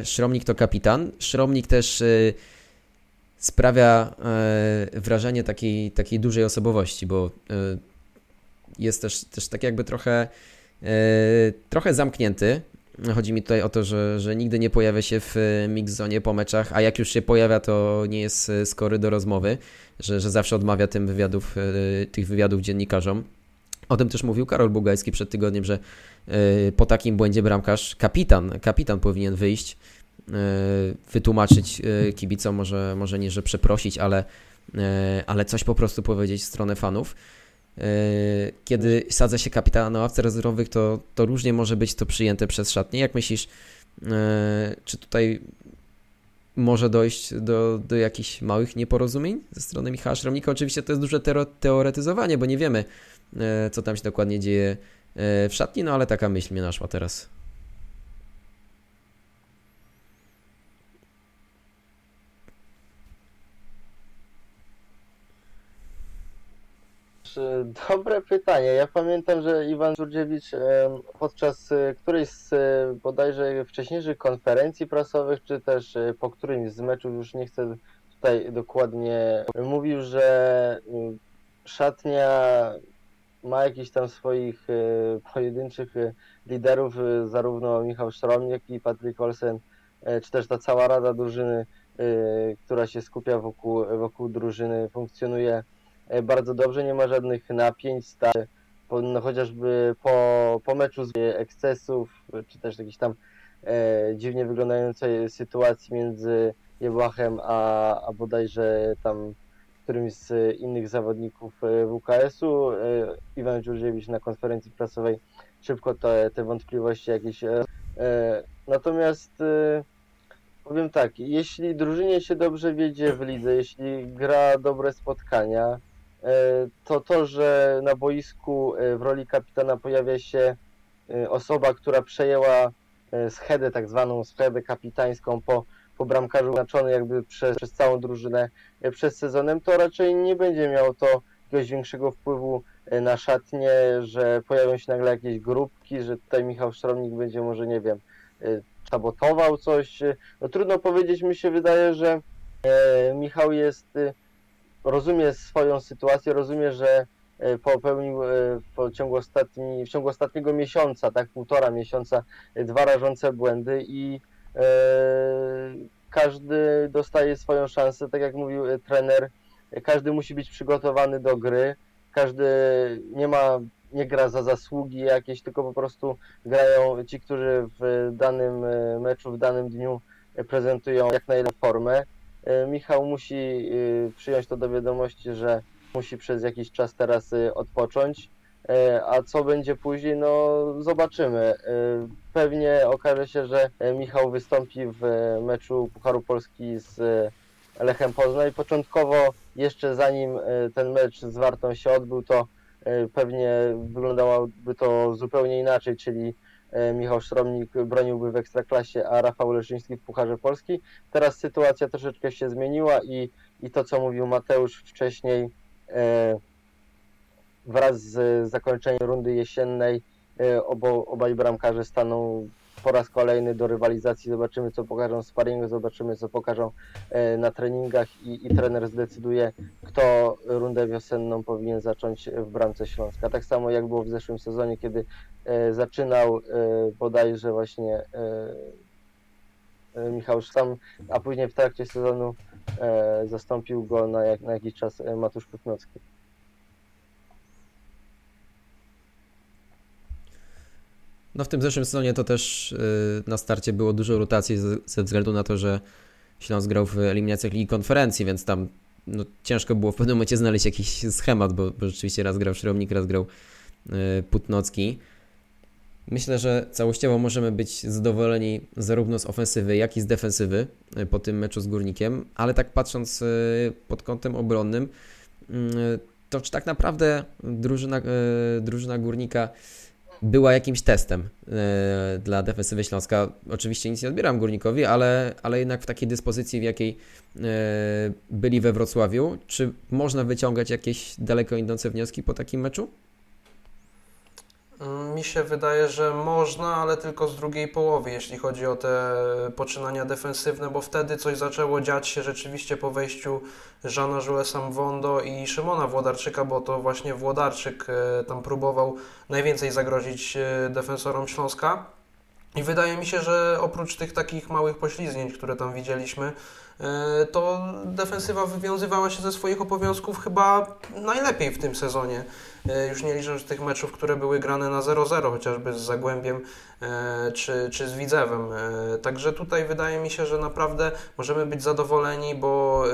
y, Szromnik to kapitan. Szromnik też y, sprawia wrażenie takiej, takiej dużej osobowości, bo jest też, też tak jakby trochę, trochę zamknięty. Chodzi mi tutaj o to, że, że nigdy nie pojawia się w e, mix zone po meczach, a jak już się pojawia, to nie jest e, skory do rozmowy, że, że zawsze odmawia tym wywiadów, e, tych wywiadów dziennikarzom. O tym też mówił Karol Bugajski przed tygodniem, że po takim błędzie bramkarz, kapitan, kapitan powinien wyjść, wytłumaczyć kibicom, może, może nie, że przeprosić, ale, ale coś po prostu powiedzieć w stronę fanów. E, kiedy sadza się kapitana na ławce rezerwowych, to, to różnie może być to przyjęte przez szatnię. Jak myślisz, e, czy tutaj może dojść do, do jakichś małych nieporozumień ze strony Michała Szromnika? Oczywiście to jest duże teoretyzowanie, bo nie wiemy, e, co tam się dokładnie dzieje w szatni, no ale taka myśl mnie naszła teraz. Dobre pytanie. Ja pamiętam, że Iwan Żurdziewicz podczas e, którejś z e, bodajże wcześniejszych konferencji prasowych, czy też e, po którymś z meczów, już nie chcę tutaj dokładnie, mówił, że szatnia ma jakichś tam swoich pojedynczych liderów, zarówno Michał Szrom, jak i Patryk Olsen, czy też ta cała rada drużyny, która się skupia wokół, wokół drużyny, funkcjonuje bardzo dobrze, nie ma żadnych napięć, stary, no, chociażby po, po meczu z ekscesów, czy też jakichś tam e, dziwnie wyglądającej sytuacji między Jebłachem a, a bodajże tam którymś z innych zawodników e, WKS-u. E, Iwan Dziurziewicz na konferencji prasowej szybko te, te wątpliwości jakieś. E, natomiast powiem tak, jeśli drużynie się dobrze wiedzie w lidze, jeśli gra dobre spotkania, to to, że na boisku w roli kapitana pojawia się osoba, która przejęła schedę, tak zwaną schedę kapitańską po po bramkarzu znaczony jakby przez, przez całą drużynę e, przez sezonem, to raczej nie będzie miało to jakiegoś większego wpływu e, na szatnie, że pojawią się nagle jakieś grupki, że tutaj Michał Sztromnik będzie może, nie wiem, e, sabotował coś. No trudno powiedzieć, mi się wydaje, że Michał jest, rozumie swoją sytuację, rozumie, że popełnił w ciągu, ostatni, w ciągu ostatniego miesiąca, tak półtora miesiąca, dwa rażące błędy i każdy dostaje swoją szansę, tak jak mówił e, trener, każdy musi być przygotowany do gry, każdy nie ma, nie gra za zasługi jakieś, tylko po prostu grają ci, którzy w danym e, meczu, w danym dniu prezentują jak najlepszą formę. E, Michał musi przyjąć to do wiadomości, że musi przez jakiś czas teraz odpocząć E, a co będzie później, no zobaczymy. E, pewnie okaże się, że Michał wystąpi w meczu Pucharu Polski z Lechem Poznań. Początkowo, jeszcze zanim ten mecz z Wartą się odbył, to pewnie wyglądałoby to zupełnie inaczej, czyli Michał Szromnik broniłby w Ekstraklasie, a Rafał Leszyński w Pucharze Polski. Teraz sytuacja troszeczkę się zmieniła i, i to, co mówił Mateusz wcześniej, wraz z zakończeniem rundy jesiennej e, obo, obaj bramkarze staną po raz kolejny do rywalizacji. Zobaczymy, co pokażą w sparingu, zobaczymy, co pokażą e, na treningach i, i trener zdecyduje, kto rundę wiosenną powinien zacząć w bramce Śląska. Tak samo jak było w zeszłym sezonie, kiedy e, zaczynał bodajże właśnie Michał Sztam, a później w trakcie sezonu zastąpił go na, jak, na jakiś czas Matusz Putnocki. No w tym zeszłym sezonie to też y, na starcie było dużo rotacji ze względu na to, że Śląsk grał w eliminacjach Ligi Konferencji, więc tam no, ciężko było w pewnym momencie znaleźć jakiś schemat, bo, bo rzeczywiście raz grał Szromnik, raz grał y, Putnocki. Myślę, że całościowo możemy być zadowoleni zarówno z ofensywy, jak i z defensywy y, po tym meczu z Górnikiem, ale tak patrząc pod kątem obronnym, to czy tak naprawdę drużyna, drużyna Górnika była jakimś testem e, dla defensywy Śląska. Oczywiście nic nie odbieram Górnikowi, ale, ale jednak w takiej dyspozycji, w jakiej e, byli we Wrocławiu, czy można wyciągać jakieś daleko idące wnioski po takim meczu? Mi się wydaje, że można, ale tylko z drugiej połowy, jeśli chodzi o te poczynania defensywne, bo wtedy coś zaczęło dziać się rzeczywiście po wejściu Żana Żulesa Mwondo i Szymona Włodarczyka, bo to właśnie Włodarczyk e, tam próbował najwięcej zagrozić e, defensorom Śląska. I wydaje mi się, że oprócz tych takich małych poślizgnięć, które tam widzieliśmy, to defensywa wywiązywała się ze swoich obowiązków chyba najlepiej w tym sezonie. E, już nie licząc tych meczów, które były grane na 0-0, chociażby z Zagłębiem e, czy, czy z Widzewem. E, także tutaj wydaje mi się, że naprawdę możemy być zadowoleni, bo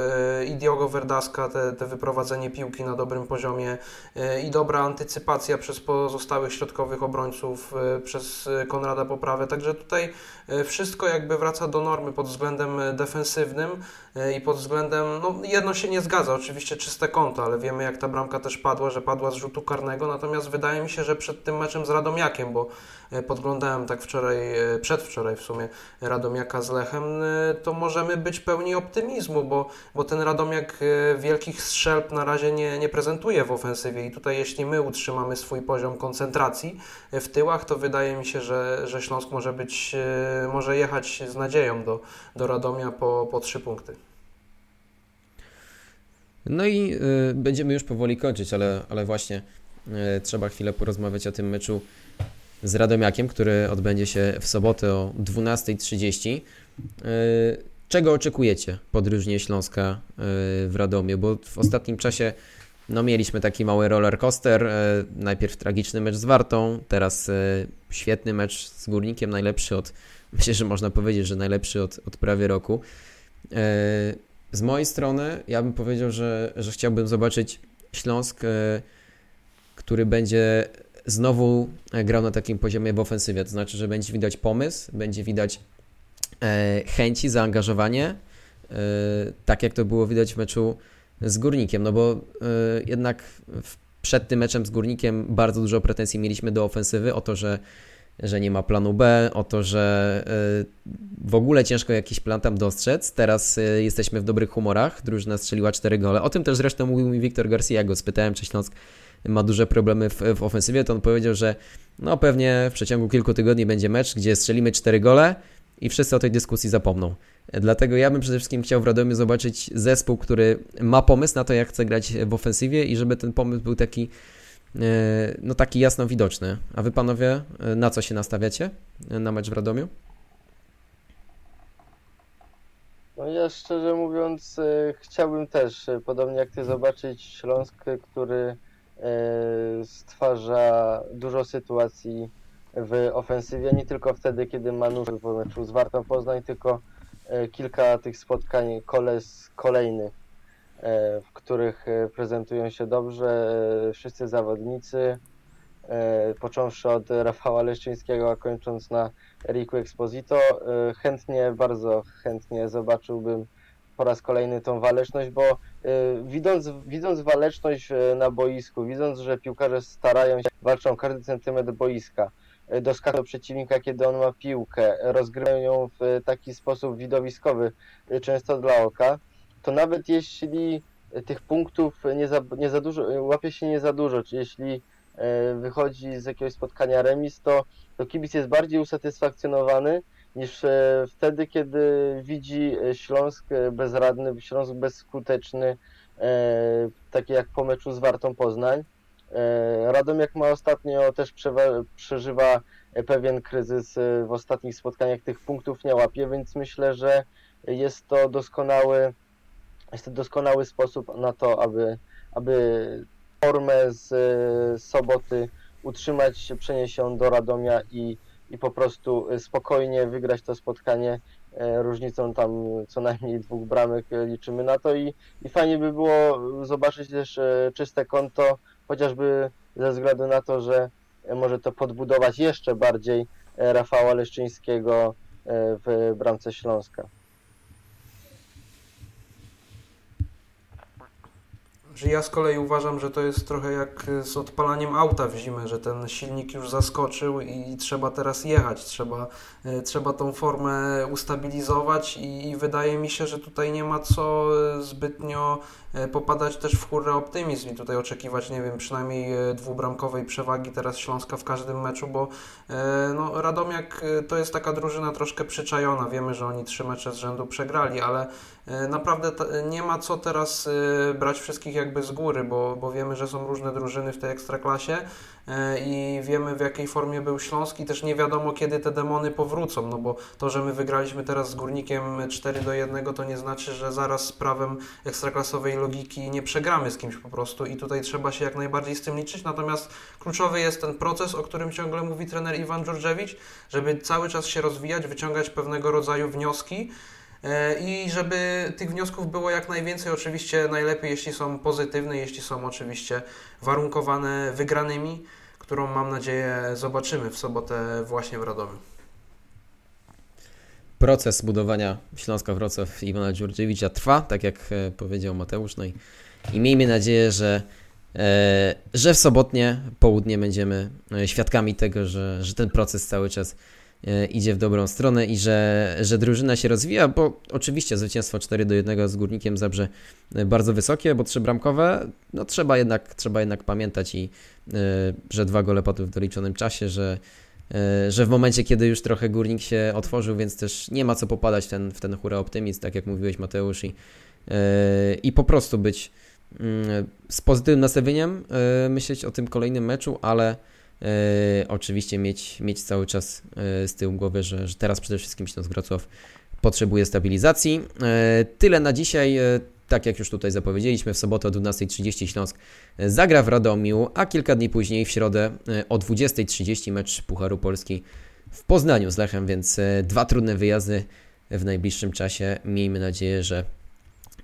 i Diogo Verdaska, te, te wyprowadzenie piłki na dobrym poziomie i dobra antycypacja przez pozostałych środkowych obrońców, przez Konrada Poprawę. Także tutaj wszystko jakby wraca do normy pod względem defensywnym i pod względem, no jedno się nie zgadza, oczywiście czyste konto, ale wiemy jak ta bramka też padła, że padła z rzutu karnego, natomiast wydaje mi się, że przed tym meczem z Radomiakiem, bo e, podglądałem tak wczoraj, e, przedwczoraj w sumie Radomiaka z Lechem, e, to możemy być pełni optymizmu, bo, bo ten Radomiak wielkich strzelb na razie nie, nie prezentuje w ofensywie i tutaj jeśli my utrzymamy swój poziom koncentracji w tyłach, to wydaje mi się, że, że Śląsk może być, może jechać z nadzieją do, do Radomia po, po trzy punkty. No i y, będziemy już powoli kończyć, ale, ale właśnie e, trzeba chwilę porozmawiać o tym meczu z Radomiakiem, który odbędzie się w sobotę o 12.30. E, czego oczekujecie po drużynie Śląska e, w Radomiu? Bo w ostatnim czasie no, mieliśmy taki mały roller coaster. Najpierw tragiczny mecz z Wartą, teraz świetny mecz z Górnikiem, najlepszy od, myślę, że można powiedzieć, że najlepszy od, od prawie roku. Z mojej strony ja bym powiedział, że, że chciałbym zobaczyć Śląsk, e, który będzie znowu grał na takim poziomie w ofensywie. To znaczy, że będzie widać pomysł, będzie widać e, chęci, zaangażowanie, e, tak jak to było widać w meczu z Górnikiem. No bo jednak przed tym meczem z Górnikiem bardzo dużo pretensji mieliśmy do ofensywy o to, że że nie ma planu B, o to, że e, w ogóle ciężko jakiś plan tam dostrzec. Teraz e, jesteśmy w dobrych humorach, drużyna strzeliła 4 gole. O tym też zresztą mówił mi Wiktor Garcia, go spytałem, czy Śląsk ma duże problemy w, w ofensywie, to on powiedział, że no pewnie w przeciągu kilku tygodni będzie mecz, gdzie strzelimy 4 gole i wszyscy o tej dyskusji zapomną. Dlatego ja bym przede wszystkim chciał w Radomiu zobaczyć zespół, który ma pomysł na to, jak chce grać w ofensywie i żeby ten pomysł był taki E, no taki jasno widoczny. A wy panowie, e, na co się nastawiacie e, na mecz w Radomiu? No ja szczerze mówiąc chciałbym też, podobnie jak ty, zobaczyć Śląsk, który stwarza dużo sytuacji w ofensywie, nie tylko wtedy, kiedy ma nóż po meczu z Wartą Poznań, tylko kilka tych spotkań kolejnych E, w których prezentują się dobrze wszyscy zawodnicy, począwszy od Rafała Leszczyńskiego, a kończąc na Riku Exposito. Chętnie, bardzo chętnie zobaczyłbym po raz kolejny tą waleczność, bo widząc, widząc waleczność na boisku, widząc, że piłkarze starają się, walczą każdy centymetr boiska, doskakują do przeciwnika, kiedy on ma piłkę, rozgrywają ją w taki sposób widowiskowy, często dla oka, to nawet jeśli tych punktów nie za, nie za dużo, łapie się nie za dużo, czy jeśli wychodzi z jakiegoś spotkania remis, to, to kibic jest bardziej usatysfakcjonowany niż e, wtedy, kiedy widzi Śląsk bezradny, Śląsk bezskuteczny, e, taki jak po meczu z Wartą Poznań. Radomiak ma ostatnio też przeżywa pewien kryzys w ostatnich spotkaniach, tych punktów nie łapie, więc myślę, że jest to doskonały jest to doskonały sposób na to, aby, aby formę z soboty utrzymać, przenieść ją do Radomia i, i po prostu spokojnie wygrać to spotkanie e, różnicą tam co najmniej dwóch bramek liczymy na to i, i fajnie by było zobaczyć też e, czyste konto, chociażby ze względu na to, że może to podbudować jeszcze bardziej e, Rafała Leszczyńskiego w bramce Śląska. Że ja z kolei uważam, że to jest trochę jak z odpalaniem auta w zimę, że ten silnik już zaskoczył i trzeba teraz jechać, trzeba, e, trzeba tą formę ustabilizować i, i wydaje mi się, że tutaj nie ma co e, zbytnio popadać też w hurra optymizm i tutaj oczekiwać, nie wiem, przynajmniej dwubramkowej przewagi teraz Śląska w każdym meczu, bo no, Radomiak to jest taka drużyna troszkę przyczajona. Wiemy, że oni trzy mecze z rzędu przegrali, ale naprawdę nie ma co teraz brać wszystkich jakby z góry, bo, bo wiemy, że są różne drużyny w tej ekstraklasie e, i wiemy w jakiej formie był Śląsk i też nie wiadomo kiedy te demony powrócą, no bo to, że my wygraliśmy teraz z Górnikiem 4 do 1 to nie znaczy, że zaraz z prawem ekstraklasowej logiki nie przegramy z kimś po prostu i tutaj trzeba się jak najbardziej z tym liczyć, natomiast kluczowy jest ten proces, o którym ciągle mówi trener Iwan Dżurdziewicz, żeby cały czas się rozwijać, wyciągać pewnego rodzaju wnioski, E, i żeby tych wniosków było jak najwięcej. Oczywiście najlepiej, jeśli są pozytywne, jeśli są oczywiście warunkowane wygranymi, którą mam nadzieję zobaczymy w sobotę właśnie w Radomiu. Proces budowania Śląska Wrocław Iwana Dziurdziewicza trwa, tak jak e, powiedział Mateusz. No i, i miejmy nadzieję, że, e, że w sobotnie południe będziemy świadkami tego, że, że ten proces cały czas E, idzie w dobrą stronę i że, że drużyna się rozwija, bo oczywiście zwycięstwo 4 do 1 z Górnikiem Zabrze e, bardzo wysokie, bo trzybramkowe, no trzeba jednak, trzeba jednak pamiętać i e, że dwa gole padły w doliczonym czasie, że, że w momencie, kiedy już trochę Górnik się otworzył, więc też nie ma co popadać ten, w ten hura optymizm, tak jak mówiłeś Mateusz i, i po prostu być mm, z pozytywnym nastawieniem e, myśleć o tym kolejnym meczu, ale e, oczywiście mieć, mieć cały czas e, z tyłu głowy, że, że teraz przede wszystkim Śląsk Wrocław potrzebuje stabilizacji. Tyle na dzisiaj. Tak jak już tutaj zapowiedzieliśmy, w sobotę o 12.30 Śląsk zagra w Radomiu, a kilka dni później w środę o 20.30 mecz Pucharu Polski w Poznaniu z Lechem, więc dwa trudne wyjazdy w najbliższym czasie. Miejmy nadzieję, że,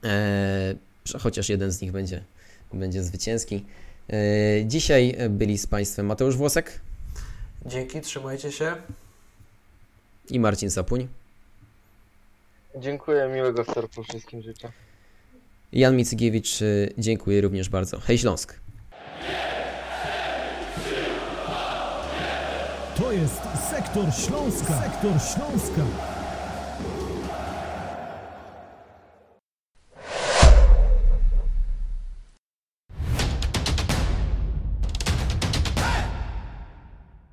e, że chociaż jeden z nich będzie, będzie zwycięski. E, dzisiaj byli z Państwem Mateusz Włosek. Dzięki, trzymajcie się. I Marcin Sapuń. Dziękuję, miłego wtorku wszystkim życzę. Jan Micygiewicz, e, dziękuję również bardzo. Hej Śląsk! To jest Sektor Śląska. Sektor Śląska.